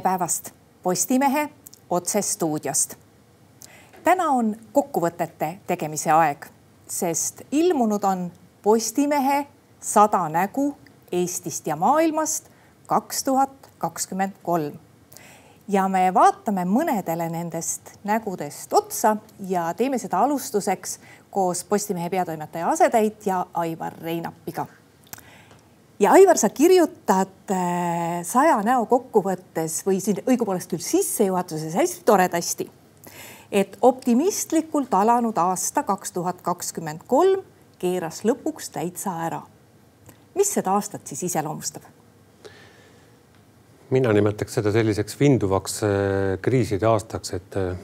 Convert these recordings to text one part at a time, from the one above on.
tere päevast Postimehe otsestuudiost. täna on kokkuvõtete tegemise aeg, sest ilmunud on Postimehe sada nägu Eestist ja maailmast kaks tuhat kakskümmend kolm. ja me vaatame mõnedele nendest nägudest otsa ja teeme seda alustuseks koos Postimehe peatoimetaja asetäitja Aivar Reinapiga ja Aivar, sa kirjutad äh, saja näo kokkuvõttes või siin õigupoolest küll sissejuhatuses hästi toredasti, et optimistlikult alanud aasta kaks tuhat kakskümmend kolm keeras lõpuks täitsa ära. mis seda aastat siis iseloomustab? mina nimetaks seda selliseks vinduvaks äh, kriiside aastaks, et, äh,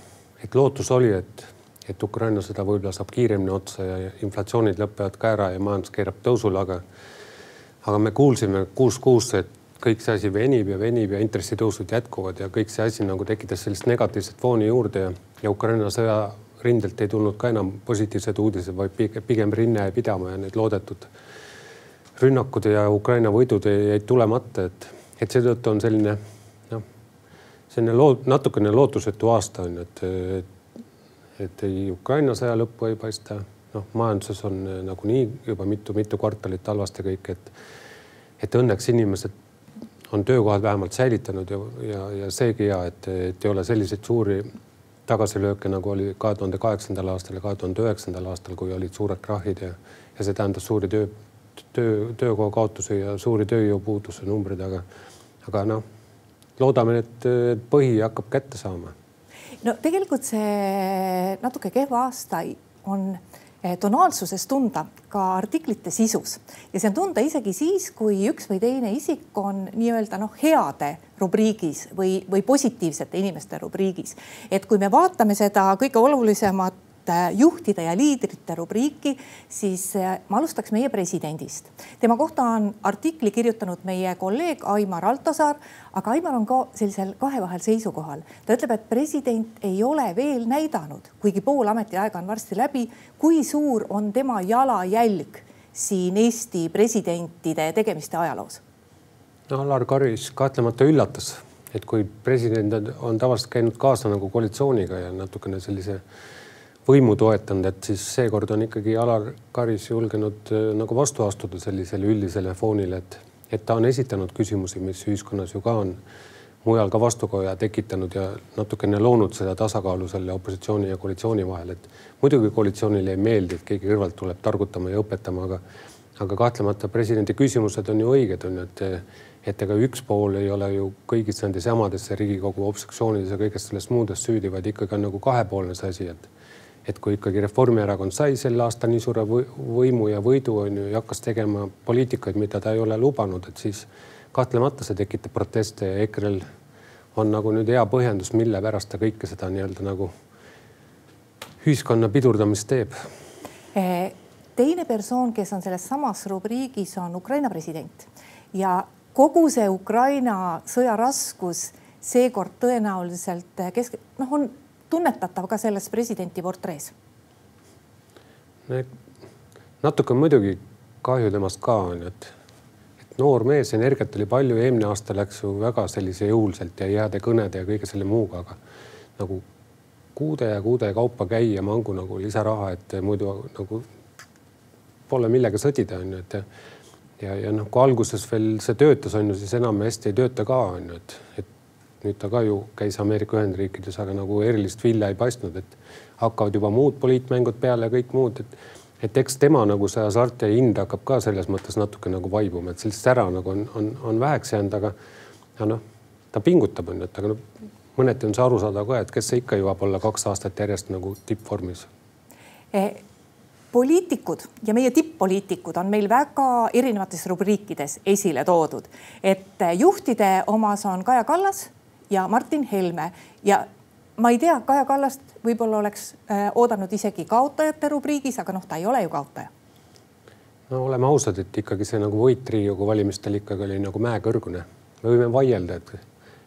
et lootus oli, et, et Ukraina sõda võib-olla saab kiiremini otsa ja inflatsioonid lõpevad ka ära ja majandus keerab tõusule, aga aga me kuulsime kuus kuusse, et kõik see asi venib ja venib ja intressitõusud jätkuvad ja kõik see asi nagu tekitas sellist negatiivset fooni juurde ja, ja Ukraina sõja rindelt ei tulnud ka enam positiivsed uudised, vaid pigem rinne jäi pidama ja need loodetud rünnakud ja Ukraina võidud jäid tulemata, et, et seetõttu on selline noh, selline loo-, natukene lootusetu aasta on ju, et, et, et ei Ukraina sõja lõppu ei paista noh, majanduses on nagunii juba mitu-mitu kvartalit halvasti kõik, et et õnneks inimesed on töökohad vähemalt säilitanud ja, ja, ja seegi hea, et, et ei ole selliseid suuri tagasilööke, nagu oli kahe tuhande kaheksandal aastal ja kahe tuhande üheksandal aastal, kui olid suured krahhid ja, ja see tähendas suuri töö, töö, töökoha kaotusi ja suuri tööjõupuuduse numbreid, aga, aga noh, loodame, et põhi hakkab kätte saama. no tegelikult see natuke kehva aasta on Eh, tonaalsuses tunda ka artiklite sisus ja see on tunda isegi siis, kui üks või teine isik on nii-öelda noh, heade rubriigis või, või positiivsete inimeste rubriigis. et kui me vaatame seda kõige olulisemat Äh, juhtide ja liidrite rubriiki, siis äh, ma alustaks meie presidendist. tema kohta on artikli kirjutanud meie kolleeg Aimar Altosaar, aga Aimar on ka sellisel kahevahel seisukohal. ta ütleb, et president ei ole veel näidanud, kuigi pool ametiaega on varsti läbi, kui suur on tema jalajälg siin Eesti presidentide tegemiste ajaloos. no Alar Karis kahtlemata üllatas, et kui president on tavaliselt käinud kaasa nagu koalitsiooniga ja natukene sellise võimu toetanud, et siis seekord on ikkagi Alar Karis julgenud äh, nagu vastu astuda sellisele üldisele foonile, et, et ta on esitanud küsimusi, mis ühiskonnas ju ka on mujal ka vastukoja tekitanud ja natukene loonud seda tasakaalu selle opositsiooni ja koalitsiooni vahel, et muidugi koalitsioonile ei meeldi, et keegi kõrvalt tuleb targutama ja õpetama, aga aga kahtlemata presidendi küsimused on ju õiged, on ju, et et ega üks pool ei ole ju kõigis nendes jamades, Riigikogu obstruktsioonides ja kõigest sellest muudest süüdi, vaid ikkagi on nagu kahepoolne see asi, et et kui ikkagi Reformierakond sai sel aastal nii suure võimu ja võidu on ju ja hakkas tegema poliitikaid, mida ta ei ole lubanud, et siis kahtlemata see tekitab proteste ja EKRE-l on nagu nüüd hea põhjendus, mille pärast ta kõike seda nii-öelda nagu ühiskonna pidurdamist teeb. Eh, teine persoon, kes on selles samas rubriigis, on Ukraina president ja kogu see Ukraina sõja raskus seekord tõenäoliselt kesk-, noh, on tunnetatav ka selles presidenti portrees? natuke muidugi kahju temast ka on et, et noor mees, energiat oli palju, eelmine aasta läks ju väga sellise jõuliselt ja heade kõnede ja kõige selle muuga, aga nagu kuude ja kuude kaupa käia mangu nagu lisaraha, et muidu nagu pole millega sõdida, on ju, et ja, ja noh, kui alguses veel see töötas, on ju, siis enam hästi ei tööta ka on ju, et, et nüüd ta ka ju käis Ameerika Ühendriikides, aga nagu erilist vilja ei paistnud, et hakkavad juba muud poliitmängud peale ja kõik muud, et et eks tema nagu see hasart ja hind hakkab ka selles mõttes natuke nagu vaibuma, et sellist sära nagu on, on, on väheks jäänud, aga ja noh, ta pingutab, on ju, et aga noh, mõneti on see arusaadav ka, et kes see ikka jõuab olla kaks aastat järjest nagu tippvormis. Eh poliitikud ja meie tipp-poliitikud on meil väga erinevates rubriikides esile toodud, et juhtide omas on Kaja Kallas ja Martin Helme ja ma ei tea, Kaja Kallast võib-olla oleks äh, oodanud isegi kaotajate rubriigis, aga noh, ta ei ole ju kaotaja. no oleme ausad, et ikkagi see nagu võit Riigikogu valimistel ikkagi oli nagu mäekõrgune. me võime vaielda, et,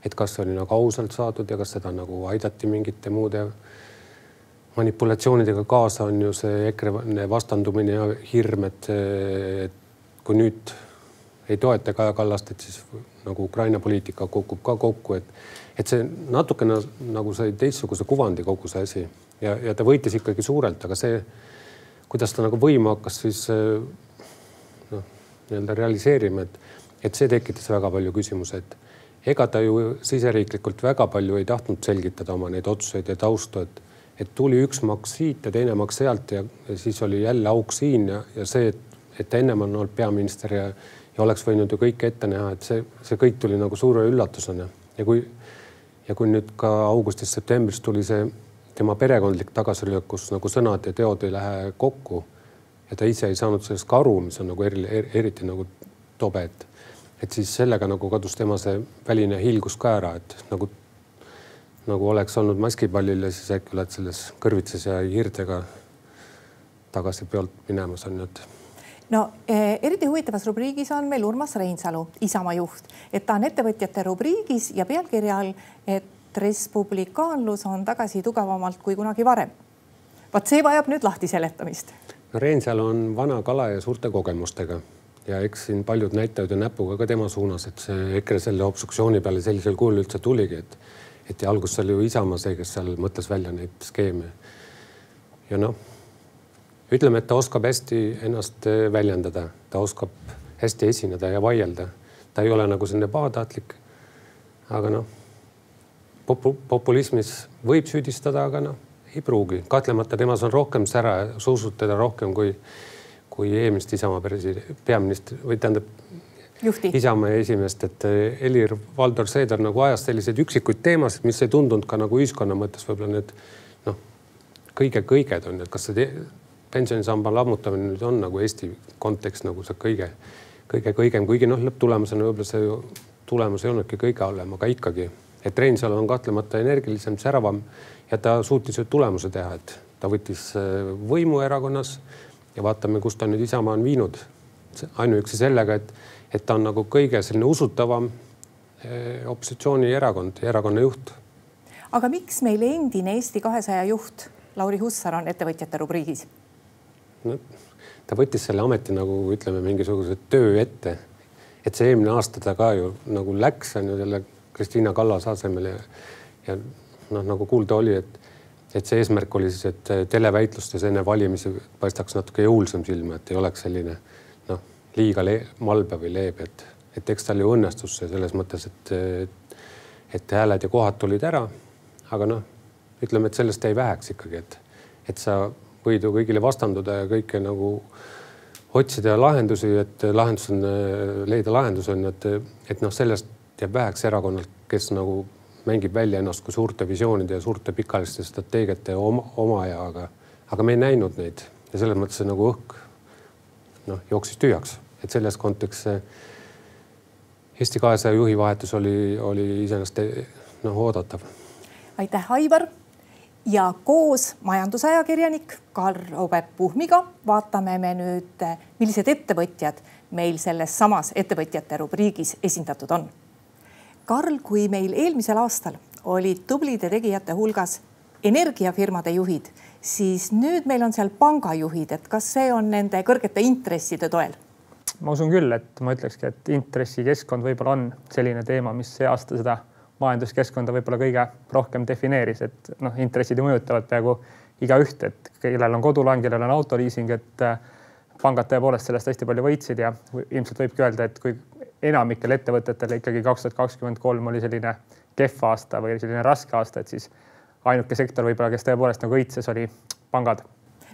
et kas oli nagu ausalt saadud ja kas seda nagu aidati mingite muude manipulatsioonidega kaasa, on ju see EKRE vastandumine ja hirm, et kui nüüd ei toeta Kaja Kallast, et siis nagu Ukraina poliitika kukub ka kokku, et, et see natukene nagu sai teistsuguse kuvandi kogu see asi. Ja, ja ta võitis ikkagi suurelt, aga see, kuidas ta nagu võimu hakkas siis noh, nii-öelda realiseerima, et, et see tekitas väga palju küsimusi, et ega ta ju siseriiklikult väga palju ei tahtnud selgitada oma neid otsuseid ja taustu, et, et tuli üks maks siit ja teine maks sealt ja, ja siis oli jälle auk siin ja, ja see, et, et ennem on olnud peaminister ja, ja oleks võinud ju kõike ette näha, et see, see kõik tuli nagu suure üllatusena. Ja kui ja kui nüüd ka augustis-septembris tuli see tema perekondlik tagasilöök, kus nagu sõnad ja teod ei lähe kokku ja ta ise ei saanud sellest ka aru, mis on nagu eri, eriti nagu tobe, et et siis sellega nagu kadus tema see väline hiilgus ka ära, et nagu, nagu oleks olnud maskipallil ja siis äkki oled selles kõrvitses ja hiirtega tagasi peolt minemas on ju, et no eh, eriti huvitavas rubriigis on meil Urmas Reinsalu, Isamaa juht, et ta on ettevõtjate rubriigis ja pealkirja all, et respublikaanlus on tagasi tugevamalt kui kunagi varem. vot see vajab nüüd lahti seletamist. no Reinsalu on vana kala ja suurte kogemustega ja eks siin paljud näitavad ju näpuga ka tema suunas, et see EKRE selle obstruktsiooni peale sellisel kujul üldse tuligi, et et ja alguses oli ju Isamaa see, kes seal mõtles välja neid skeeme. ja noh, ütleme, et ta oskab hästi ennast väljendada, ta oskab hästi esineda ja vaielda. ta ei ole nagu selline pahatahtlik. aga noh, popu-, populismis võib süüdistada, aga noh, ei pruugi, kahtlemata temas on rohkem sära, teda rohkem kui kui eelmist Isamaa presidendi, peaministri või tähendab Juhti. Isamaa esimeest, et eh, Helir-Valdor Seeder nagu ajas selliseid üksikuid teemasid, mis ei tundunud ka nagu ühiskonna mõttes võib-olla need noh, kõige-kõiged on, et kas see pensionisamba lammutamine nüüd on nagu Eesti kontekst nagu see kõige, kõige kõigem, kuigi noh, lõpptulemusena võib-olla see tulemus ei olnudki kõige halvem, aga ikkagi, et Reinsalu on kahtlemata energilisem, säravam ja ta suutis ju tulemuse teha, et ta võttis eh, võimu erakonnas ja vaatame, kus ta nüüd Isamaa on viinud. ainuüksi sellega, et, et ta on nagu kõige selline usutavam eh, opositsioonierakond, erakonna juht. aga miks meil endine Eesti kahesaja juht Lauri Hussar on ettevõtjate rubriigis? Ta võttis selle ameti nagu ütleme, mingisuguse töö ette. et see eelmine aasta ta ka ju nagu läks, on ju selle Kristiina Kallase asemel ja, ja noh, nagu kuulda oli, et et see eesmärk oli siis, et televäitlustes enne valimisi paistaks natuke jõulisem silma, et ei oleks selline noh, liiga malbe või leebe, et, et eks tal ju õnnestus see selles mõttes, et, et, et hääled ja kohad tulid ära. aga noh, ütleme, et sellest jäi väheks ikkagi, et, et sa võid ju kõigile vastanduda ja kõike nagu otsida lahendusi, et lahendus on, leida lahendus on, et, et noh, sellest jääb väheks erakonnalt, kes nagu mängib välja ennast kui suurte visioonide ja suurte pikaajaliste strateegiate oma, omaja, aga, aga me ei näinud neid ja selles mõttes nagu õhk noh, jooksis tühjaks, et selles kontekstis Eesti kahesaja juhi vahetus oli, oli iseenesest noh, oodatav. aitäh, Aivar. Ja koos majandusajakirjanik Karl-Robert Puhmiga vaatame me nüüd, millised ettevõtjad meil selles samas ettevõtjate rubriigis esindatud on Karl, kui meil eelmisel aastal olid tublide tegijate hulgas energiafirmade juhid, siis nüüd meil on seal pangajuhid, et kas see on nende kõrgete intresside toel? ma usun küll, et ma ütlekski, et intressikeskkond võib-olla on selline teema, mis see aasta seda majanduskeskkonda võib-olla kõige rohkem defineeris, et noh, intressid ju mõjutavad peaaegu igaüht, et kellel on kodulaen, kellel on autoliising, et äh, pangad tõepoolest sellest hästi palju võitsid ja ilmselt võibki öelda, et kui enamikel ettevõtetel ikkagi kaks tuhat kakskümmend kolm oli selline kehv aasta või selline raske aasta, et siis ainuke sektor võib-olla, kes tõepoolest nagu õitses, oli pangad.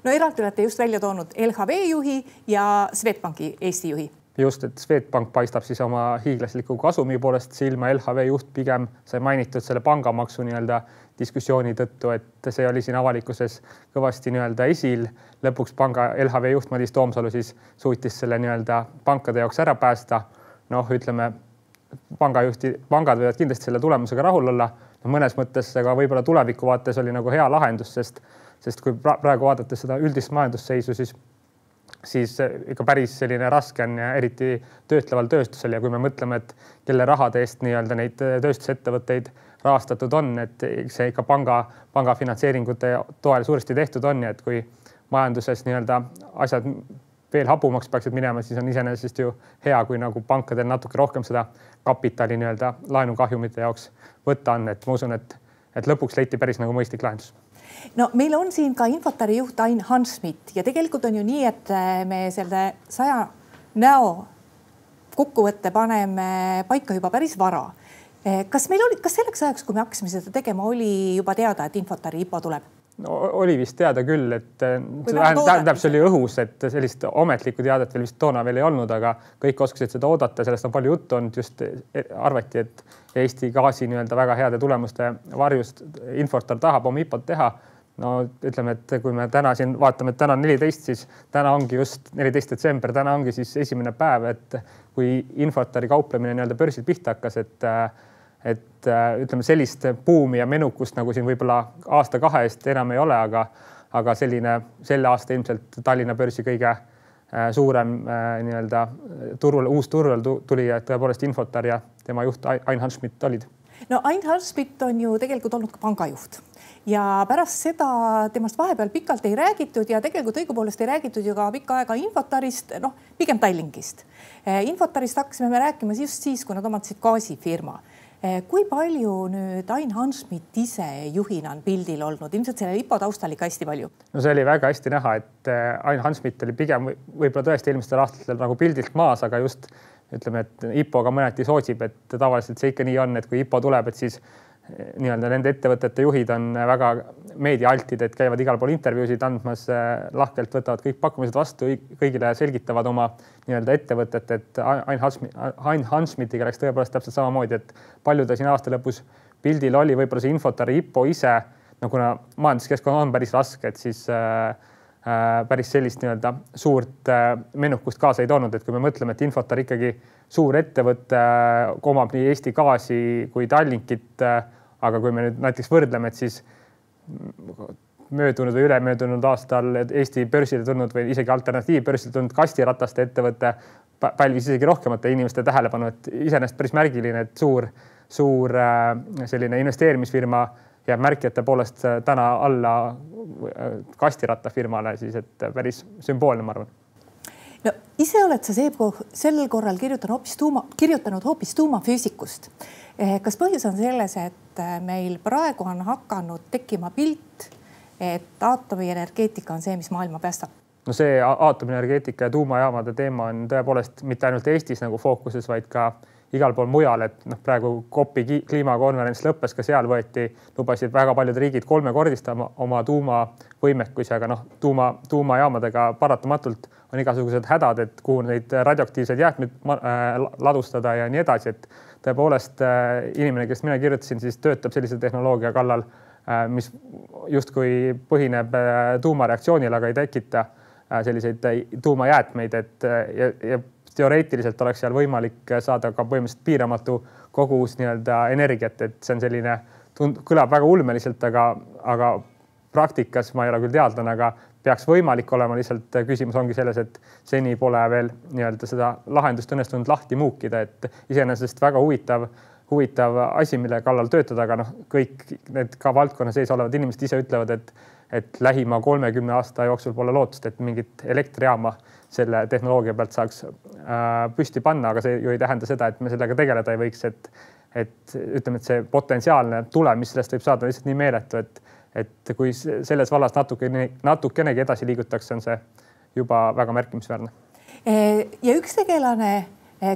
no eraldi olete just välja toonud LHV juhi ja Swedbanki Eesti juhi just, et Swedbank paistab siis oma hiiglasliku kasumi poolest silma, LHV juht pigem sai mainitud selle pangamaksu nii-öelda diskussiooni tõttu, et see oli siin avalikkuses kõvasti nii-öelda esil. lõpuks panga LHV juht Madis Toomsalu siis suutis selle nii-öelda pankade jaoks ära päästa noh, ütleme pangajuhti, pangad võivad kindlasti selle tulemusega rahul olla no. mõnes mõttes aga võib-olla tuleviku vaates oli nagu hea lahendus, sest, sest kui praegu vaadates seda üldist majandusseisu, siis, siis ikka päris selline raske on ja eriti töötleval tööstusel ja kui me mõtleme, et kelle rahade eest nii-öelda neid tööstusettevõtteid rahastatud on, et see ikka panga, panga finantseeringute toel suuresti tehtud on ja et kui majanduses nii-öelda asjad veel habumaks peaksid minema, siis on iseenesest ju hea, kui nagu pankadel natuke rohkem seda kapitali nii-öelda laenukahjumite jaoks võtta on, et ma usun, et, et lõpuks leiti päris nagu mõistlik lahendus no meil on siin ka Infotari juht Ain Hanschmidt ja tegelikult on ju nii, et me selle saja näo kokkuvõtte paneme paika juba päris vara. kas meil oli, kas selleks ajaks, kui me hakkasime seda tegema, oli juba teada, et Infotari IPO tuleb? no oli vist teada küll, et eh, tähendab, see oli õhus, et sellist ametlikku teadet veel vist toona veel ei olnud, aga kõik oskasid seda oodata, sellest on palju juttu olnud, just eh, arvati, et Eesti gaasi nii-öelda väga heade tulemuste varjust Infortar tahab oma IPO-t teha. No ütleme, et kui me täna siin vaatame, et täna on neliteist, siis täna ongi just neliteist detsember, täna ongi siis esimene päev, et kui Infortari kauplemine nii-öelda börsil pihta hakkas, et äh, et äh, ütleme, sellist buumi ja menukust nagu siin võib-olla aasta-kahe eest enam ei ole, aga, aga selline selle aasta ilmselt Tallinna börsi kõige äh, suurem äh, nii-öelda turul, uus turul tuli tõepoolest Infotar ja tema juht Ain Hanschmidt olid. no Ain Hanschmidt on ju tegelikult olnud ka pangajuht ja pärast seda temast vahepeal pikalt ei räägitud ja tegelikult õigupoolest ei räägitud ju ka pikka aega Infotarist, noh pigem Tallinkist. Infotarist hakkasime me rääkima just siis, kui nad omandasid gaasifirma Eh, kui palju nüüd Ain Hanschmidt ise juhina on pildil olnud, ilmselt selle IPO taustal ikka hästi palju? no see oli väga hästi näha, et eh, Ain Hanschmidt oli pigem võib-olla tõesti eelmistel aastatel nagu pildilt maas, aga just ütleme, et IPO ka mõneti soosib, et tavaliselt see ikka nii on, et kui IPO tuleb, et siis nii-öelda nende ettevõtete juhid on väga meediaaltid, et käivad igal pool intervjuusid andmas, lahkelt võtavad kõik pakkumised vastu, kõigile selgitavad oma nii-öelda ettevõtet, et Ain Hansmit, Ain Hansmitiga läks tõepoolest täpselt samamoodi, et palju ta siin aasta lõpus pildil oli, võib-olla see Infotari IPO ise, no kuna majanduskeskkond on päris raske, et siis äh, päris sellist nii-öelda suurt äh, menukust kaasa ei toonud, et kui me mõtleme, et Infotar ikkagi suur ettevõte, omab nii Eesti Gaasi kui Tallinkit äh, aga kui me nüüd näiteks võrdleme, et siis möödunud või ülemöödunud aastal Eesti börsile tulnud või isegi alternatiivbörsile tulnud kastirataste ettevõte pälvis isegi rohkemate inimeste tähelepanu, et iseenesest päris märgiline, et suur, suur äh, selline investeerimisfirma jääb märkijate poolest äh, täna alla äh, kastirattafirmale, siis et päris sümboolne, ma arvan no ise oled sa sel korral kirjutanud hoopis tuuma, kirjutanud hoopis tuumafüüsikust Eh, kas põhjus on selles, et meil praegu on hakanud tekkima pilt, et aatomienergeetika on see, mis maailma päästab? no see aatomienergeetika ja tuumajaamade teema on tõepoolest mitte ainult Eestis nagu fookuses, vaid ka igal pool mujal, et noh, praegu COP-i kliimakonverents lõppes, ka seal võeti, lubasid väga paljud riigid kolmekordistama oma tuumavõimekusi, aga noh, tuuma, tuumajaamadega paratamatult on igasugused hädad, et kuhu neid radioaktiivseid jäätmeid äh, ladustada ja nii edasi, et tõepoolest äh, inimene, kes mina kirjutasin, siis töötab sellise tehnoloogia kallal, äh, mis justkui põhineb tuumareaktsioonil, aga ei tekita selliseid tuumajäätmeid, et ja, ja teoreetiliselt oleks seal võimalik saada ka põhimõtteliselt piiramatu kogus nii-öelda energiat, et see on selline, kõlab väga ulmeliselt, aga, aga praktikas ma ei ole küll teadlane, aga peaks võimalik olema, lihtsalt küsimus ongi selles, et seni pole veel nii-öelda seda lahendust õnnestunud lahti muukida, et iseenesest väga huvitav, huvitav asi, mille kallal töötada, aga noh, kõik need ka valdkonna sees olevad inimesed ise ütlevad, et, et lähima kolmekümne aasta jooksul pole lootust, et mingit elektrijaama selle tehnoloogia pealt saaks äh, püsti panna, aga see ju ei tähenda seda, et me sellega tegeleda ei võiks, et et ütleme, et see potentsiaalne tulem, mis sellest võib saada, on lihtsalt nii meeletu, et et kui selles vallas natukene, natukenegi edasi liigutakse, on see juba väga märkimisväärne. ja üks tegelane,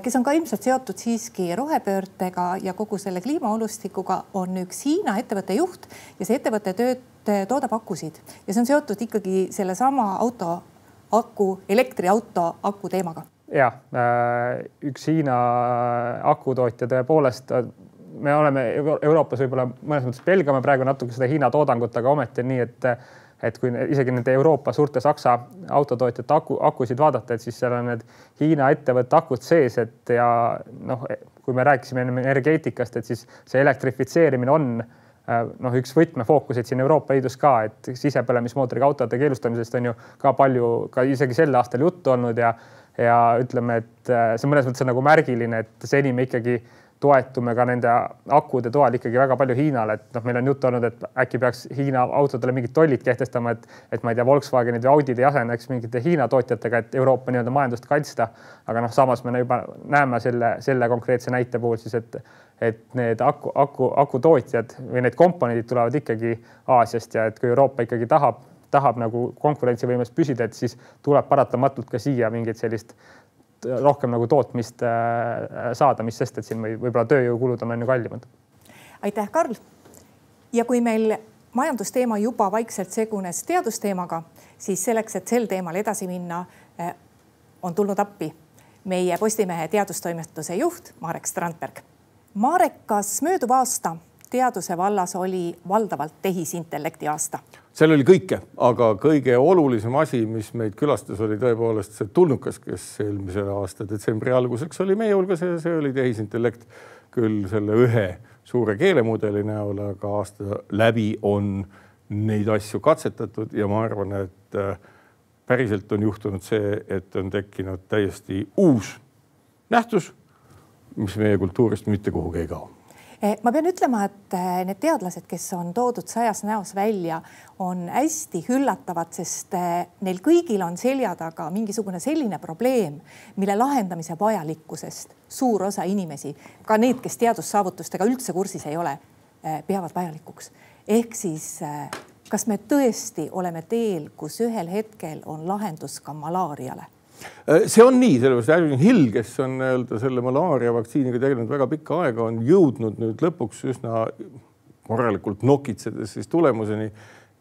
kes on ka ilmselt seotud siiski rohepöördega ja kogu selle kliimaolustikuga, on üks Hiina ettevõtte juht ja see ettevõte tööd, toodab akusid ja see on seotud ikkagi sellesama auto aku, elektriauto aku teemaga. ja äh, üks Hiina akutootja tõepoolest me oleme Euroopas võib-olla mõnes mõttes pelgame praegu natuke seda Hiina toodangut, aga ometi on nii, et et kui isegi nende Euroopa suurte Saksa autotootjate aku, akusid vaadata, et siis seal on need Hiina ettevõtte akud sees, et ja noh, kui me rääkisime energeetikast, et siis see elektrifitseerimine on noh, üks võtmefookuseid siin Euroopa Liidus ka, et sisepõlemismootoriga autode keelustamisest on ju ka palju, ka isegi sel aastal juttu olnud ja ja ütleme, et see mõnes mõttes on nagu märgiline, et seni me ikkagi toetume ka nende akude toel ikkagi väga palju Hiinale, et noh, meil on juttu olnud, et äkki peaks Hiina autodele mingid tollid kehtestama, et, et ma ei tea, Volkswagenid või Audid ei asendaks mingite Hiina tootjatega, et Euroopa nii-öelda majandust kaitsta. aga noh, samas me juba näeme selle, selle konkreetse näite puhul siis, et, et need aku, aku, akutootjad või need komponendid tulevad ikkagi Aasiast ja et kui Euroopa ikkagi tahab, tahab nagu konkurentsivõimes püsida, et siis tuleb paratamatult ka siia mingit sellist rohkem nagu tootmist äh, saada, mis sest, et siin või võib-olla tööjõukulud on, ju kallimad. aitäh, Karl. ja kui meil majandusteema juba vaikselt segunes teadusteemaga, siis selleks, et sel teemal edasi minna, äh, on tulnud appi meie Postimehe teadustoimetuse juht Marek Strandberg. Marek, kas mööduv aasta teaduse vallas oli valdavalt tehisintellekti aasta? seal oli kõike, aga kõige olulisem asi, mis meid külastas, oli tõepoolest see tulnukas, kes eelmise aasta detsembri alguseks oli meie hulgas ja see oli tehisintellekt küll selle ühe suure keelemudeli näol, aga aasta läbi on neid asju katsetatud ja ma arvan, et äh, päriselt on juhtunud see, et on tekkinud täiesti uus nähtus, mis meie kultuurist mitte kuhugi ei kao Eh, ma pean ütlema, et eh, need teadlased, kes on toodud sajas näos välja, on hästi hüllatavad, sest eh, neil kõigil on selja taga mingisugune selline probleem, mille lahendamise vajalikkusest suur osa inimesi, ka need, kes teadussaavutustega üldse kursis ei ole, peavad vajalikuks. ehk siis kas me tõesti oleme teel, kus ühel hetkel on lahendus ka malaariale see on nii, sellepärast Erwin Hill, kes on nii-öelda selle malaaria vaktsiiniga tegelenud väga pikka aega, on jõudnud nüüd lõpuks üsna korralikult nokitsedes siis tulemuseni.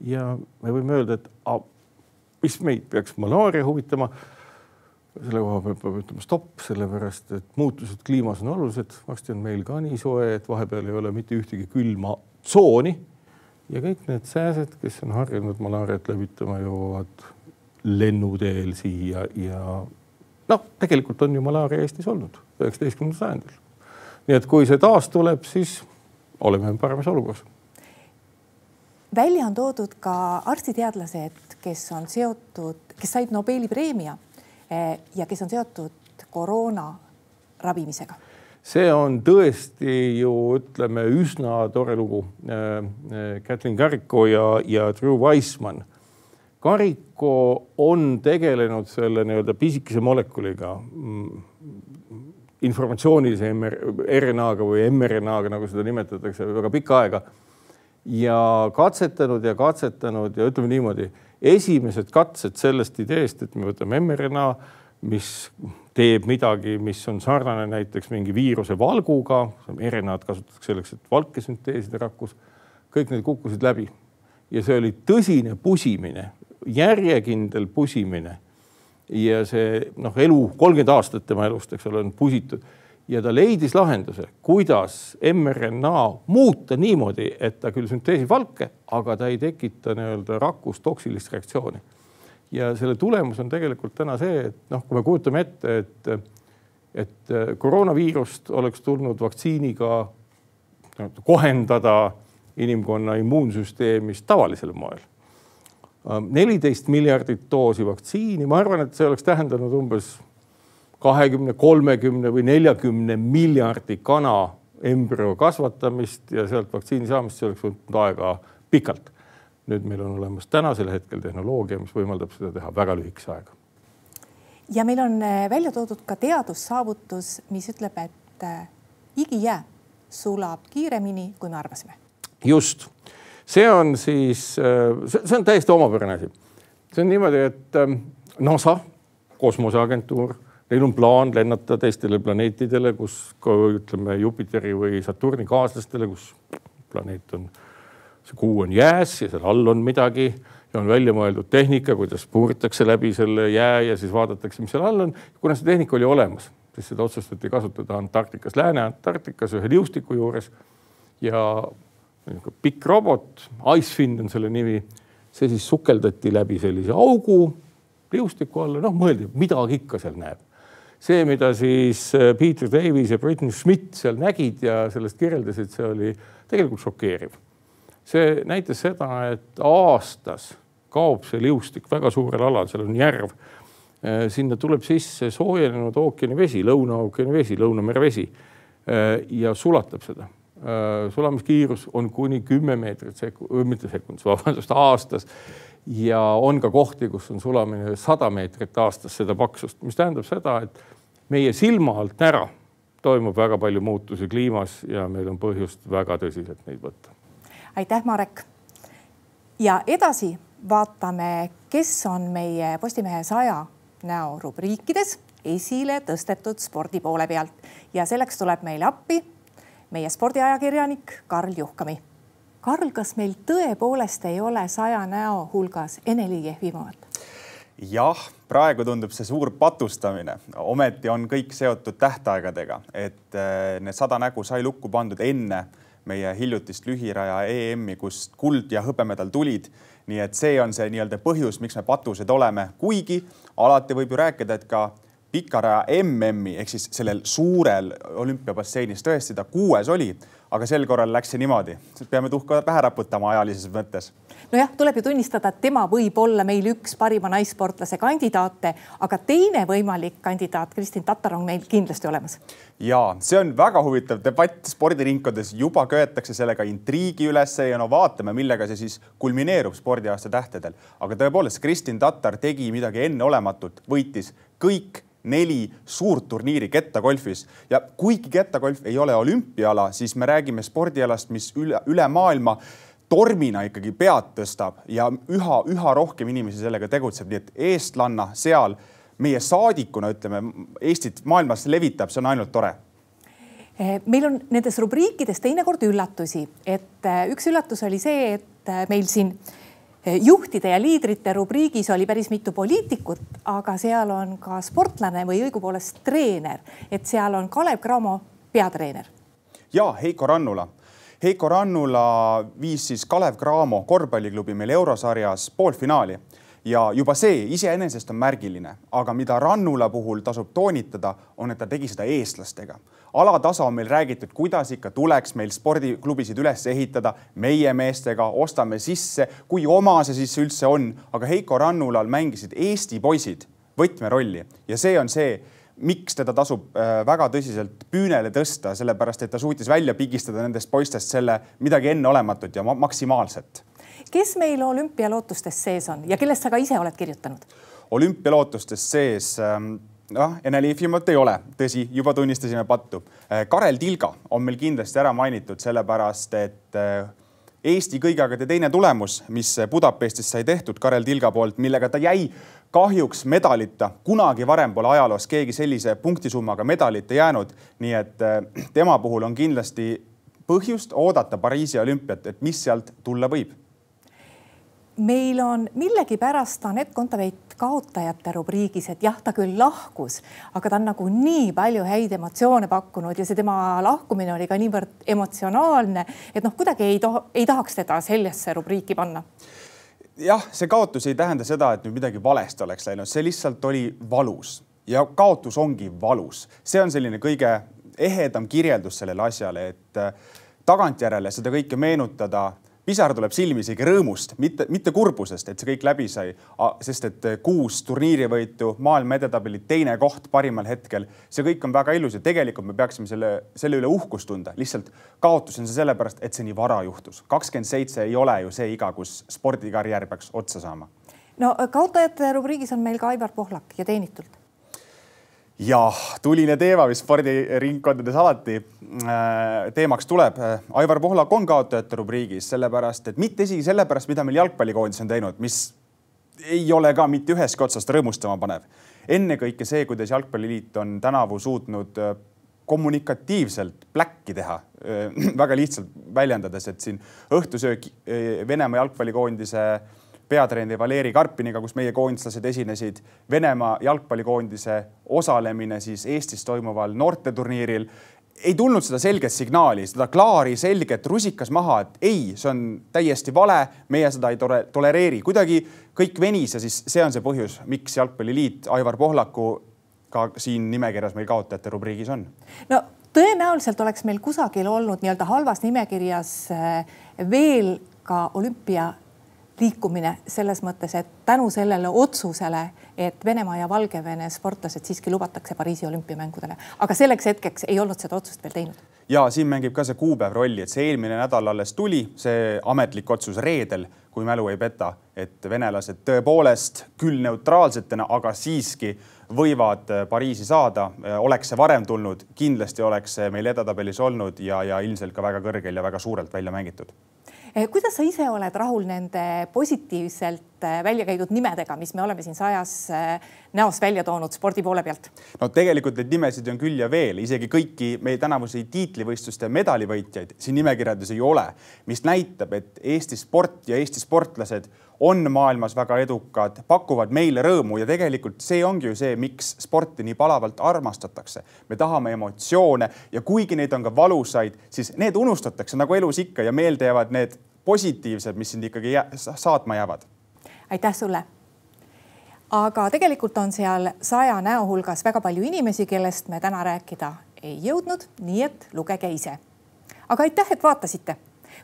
ja me võime öelda, et a, mis meid peaks malaaria huvitama. selle koha peal peab ütlema stopp, sellepärast et muutused kliimas on olulised, varsti on meil ka nii soe, et vahepeal ei ole mitte ühtegi külma tsooni. ja kõik need sääsed, kes on harjunud malaariat levitama, jõuavad lennuteel siia ja noh, tegelikult on ju malaaria Eestis olnud üheksateistkümnendal sajandil. nii et kui see taas tuleb, siis oleme paremas olukorras. välja on toodud ka arstiteadlased, kes on seotud, kes said Nobeli preemia eh, ja kes on seotud koroona ravimisega see on tõesti ju ütleme üsna tore lugu. Kathleen äh, Carrico ja, ja Drew Weissmann Kariko on tegelenud selle nii-öelda pisikese molekuliga, mm, informatsioonilise RNA-ga või mRNA-ga, nagu seda nimetatakse, väga pikka aega. ja katsetanud ja katsetanud ja ütleme niimoodi, esimesed katsed sellest ideest, et me võtame mRNA, mis teeb midagi, mis on sarnane näiteks mingi viiruse valguga, RNA-d kasutatakse selleks, et valke sünteesida rakus. kõik need kukkusid läbi ja see oli tõsine pusimine järjekindel pusimine ja see noh, elu kolmkümmend aastat tema elust, eks ole, on pusitud ja ta leidis lahenduse, kuidas mRNA muuta niimoodi, et ta küll sünteesib valke, aga ta ei tekita nii-öelda rakus toksilist reaktsiooni. ja selle tulemus on tegelikult täna see, et noh, kui me kujutame ette, et, et koroonaviirust oleks tulnud vaktsiiniga kohendada inimkonna immuunsüsteemis tavalisel moel neliteist miljardit doosi vaktsiini, ma arvan, et see oleks tähendanud umbes kahekümne, kolmekümne või neljakümne miljardi kana embrüo kasvatamist ja sealt vaktsiini saamist, see oleks võtnud aega pikalt. nüüd meil on olemas tänasel hetkel tehnoloogia, mis võimaldab seda teha väga lühikese aega. ja meil on äh, välja toodud ka teadussaavutus, mis ütleb, et äh, igijää sulab kiiremini, kui me arvasime. just see on siis, äh, see on täiesti omapärane asi. see on niimoodi, et ähm, NASA, kosmoseagentuur, neil on plaan lennata teistele planeetidele, kus ütleme Jupiteri või Saturni kaaslastele, kus planeet on, see kuu on jääs ja seal all on midagi ja on välja mõeldud tehnika, kuidas puuritakse läbi selle jää ja siis vaadatakse, mis seal all on. kuna see tehnika oli olemas, siis seda otsustati kasutada Antarktikas, Lääne-Antarktikas ühe liustiku juures ja pikk robot, Icefind on selle nimi, see siis sukeldati läbi sellise augu liustiku alla, noh, mõeldi, midagi ikka seal näeb. see, mida siis äh, Peter Davies ja Britney Schmidt seal nägid ja sellest kirjeldasid, see oli tegelikult šokeeriv. see näitas seda, et aastas kaob see liustik väga suurel alal, seal on järv. Äh, sinna tuleb sisse soojenenud ookeani vesi, Lõuna ookeani vesi, Lõunamere vesi ja sulatab seda sulamiskiirus on kuni kümme meetrit sekund, mitte sekundis, vabandust, aastas. ja on ka kohti, kus on sulamine sada meetrit aastas seda paksust, mis tähendab seda, et meie silma alt ära toimub väga palju muutusi kliimas ja meil on põhjust väga tõsiselt neid võtta. aitäh, Marek. ja edasi vaatame, kes on meie Postimehe saja näo rubriikides esile tõstetud spordi poole pealt ja selleks tuleb meile appi meie spordiajakirjanik Karl Juhkami. Karl, kas meil tõepoolest ei ole saja näo hulgas Ene-Li Jehvimaad? jah, praegu tundub see suur patustamine, ometi on kõik seotud tähtaegadega, et eh, need sada nägu sai lukku pandud enne meie hiljutist lühiraja EM-i, kust kuld ja hõbemedal tulid. nii et see on see nii-öelda põhjus, miks me patused oleme, kuigi alati võib ju rääkida, et ka pikaraja MM-i ehk siis sellel suurel olümpiabasseinis tõesti ta kuues oli, aga sel korral läks see niimoodi, peame tuhka pähe raputama ajalises mõttes. nojah, tuleb ju tunnistada, et tema võib olla meil üks parima naissportlase kandidaate, aga teine võimalik kandidaat, Kristin Tatar on meil kindlasti olemas. ja see on väga huvitav debatt spordiringkondades, juba köetakse sellega intriigi üles ja no vaatame, millega see siis kulmineerub spordiaasta tähtedel. aga tõepoolest, Kristin Tatar tegi midagi enneolematut, võitis kõik neli suurt turniiri kettagolfis ja kuigi kettagolf ei ole olümpiaala, siis me räägime spordialast, mis üle, üle maailma tormina ikkagi pead tõstab ja üha-üha rohkem inimesi sellega tegutseb, nii et eestlanna seal meie saadikuna ütleme Eestit maailmas levitab, see on ainult tore. Meil on nendes rubriikides teinekord üllatusi, et eh, üks üllatus oli see, et eh, meil siin juhtide ja liidrite rubriigis oli päris mitu poliitikut, aga seal on ka sportlane või õigupoolest treener, et seal on Kalev Cramo peatreener. ja Heiko Rannula. Heiko Rannula viis siis Kalev Cramo korvpalliklubi meil eurosarjas poolfinaali ja juba see iseenesest on märgiline, aga mida Rannula puhul tasub toonitada, on, et ta tegi seda eestlastega alatasa on meil räägitud, kuidas ikka tuleks meil spordiklubisid üles ehitada meie meestega, ostame sisse, kui oma see siis üldse on, aga Heiko Rannulal mängisid Eesti poisid võtmerolli ja see on see, miks teda tasub äh, väga tõsiselt püünele tõsta, sellepärast et ta suutis välja pigistada nendest poistest selle midagi enneolematut ja maksimaalset. Kes meil olümpialootustes sees on ja kellest sa ka ise oled kirjutanud? olümpialootustes sees ähm, noh, Eneliifimat ei ole, tõsi, juba tunnistasime pattu. Äh, Karel Tilga on meil kindlasti ära mainitud, sellepärast et äh, Eesti kõigeagade teine tulemus, mis Budapestis sai tehtud Karel Tilga poolt, millega ta jäi kahjuks medalita. kunagi varem pole ajaloos keegi sellise punktisummaga medalit jäänud. nii et äh, tema puhul on kindlasti põhjust oodata Pariisi olümpiat, et mis sealt tulla võib meil on millegipärast Anett Kontaveit kaotajate rubriigis, et jah, ta küll lahkus, aga ta on nagu nii palju häid emotsioone pakkunud ja see tema lahkumine oli ka niivõrd emotsionaalne, et noh, kuidagi ei, ei tahaks teda sellesse rubriiki panna. Jah, see kaotus ei tähenda seda, et nüüd midagi valesti oleks läinud, see lihtsalt oli valus ja kaotus ongi valus, see on selline kõige ehedam kirjeldus sellele asjale, et tagantjärele seda kõike meenutada pisar tuleb silmi isegi rõõmust, mitte, mitte kurbusest, et see kõik läbi sai, sest et eh, kuus turniirivõitu, maailma edetabeli teine koht parimal hetkel, see kõik on väga ilus ja tegelikult me peaksime selle, selle üle uhkust tunda. lihtsalt kaotus on see sellepärast, et see nii vara juhtus. kakskümmend seitse ei ole ju see iga, kus spordikarjäär peaks otsa saama. no kaotajate rubriigis on meil ka Aivar Pohlak ja teenitult ja tuline teema, mis spordiringkondades alati äh, teemaks tuleb. Aivar Pohlak on kaotajate rubriigis, sellepärast et mitte isegi sellepärast, mida meil jalgpallikoondis on teinud, mis ei ole ka mitte ühestki otsast rõõmustama panev. ennekõike see, kuidas Jalgpalliliit on tänavu suutnud äh, kommunikatiivselt pläkki teha, äh, väga lihtsalt väljendades, et siin õhtusöök Venemaa jalgpallikoondise peatreeneri Valeri Karpiniga, kus meie koondislased esinesid, Venemaa jalgpallikoondise osalemine siis Eestis toimuval noorteturniiril ei tulnud seda selget signaali, seda klaari, selget rusikas maha, et ei, see on täiesti vale, meie seda ei tore, tolereeri, kuidagi kõik venis ja siis see on see põhjus, miks Jalgpalliliit Aivar Pohlaku ka siin nimekirjas meil kaotajate rubriigis on. no tõenäoliselt oleks meil kusagil olnud nii-öelda halvas nimekirjas eh, veel ka olümpia liikumine selles mõttes, et tänu sellele otsusele, et Venemaa ja Valgevene sportlased siiski lubatakse Pariisi olümpiamängudele, aga selleks hetkeks ei olnud seda otsust veel teinud. Ja siin mängib ka see kuupäev rolli, et see eelmine nädal alles tuli, see ametlik otsus reedel, kui mälu ei peta, et venelased tõepoolest küll neutraalsetena, aga siiski võivad Pariisi saada. oleks see varem tulnud, kindlasti oleks see meil edetabelis olnud ja, ja ilmselt ka väga kõrgel ja väga suurelt välja mängitud kuidas sa ise oled rahul nende positiivselt eh, välja käidud nimedega, mis me oleme siin sajas eh, näos välja toonud spordi poole pealt? no tegelikult neid nimesid on küll ja veel, isegi kõiki meie tänavuseid tiitlivõistluste medalivõitjaid siin nimekirjades ei ole, mis näitab, et Eesti sport ja Eesti sportlased on maailmas väga edukad, pakuvad meile rõõmu ja tegelikult see ongi ju see, miks sporti nii palavalt armastatakse. me tahame emotsioone ja kuigi neid on ka valusaid, siis need unustatakse nagu elus ikka ja meelde jäävad need positiivsed, mis sind ikkagi saatma jäävad aitäh sulle. aga tegelikult on seal saja näo hulgas väga palju inimesi, kellest me täna rääkida ei jõudnud, nii et lugege ise. aga aitäh, et vaatasite.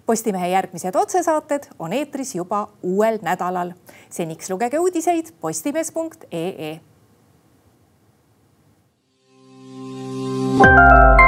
Postimehe järgmised otsesaated on eetris juba uuel nädalal. seniks lugege uudiseid postimees.ee. thank you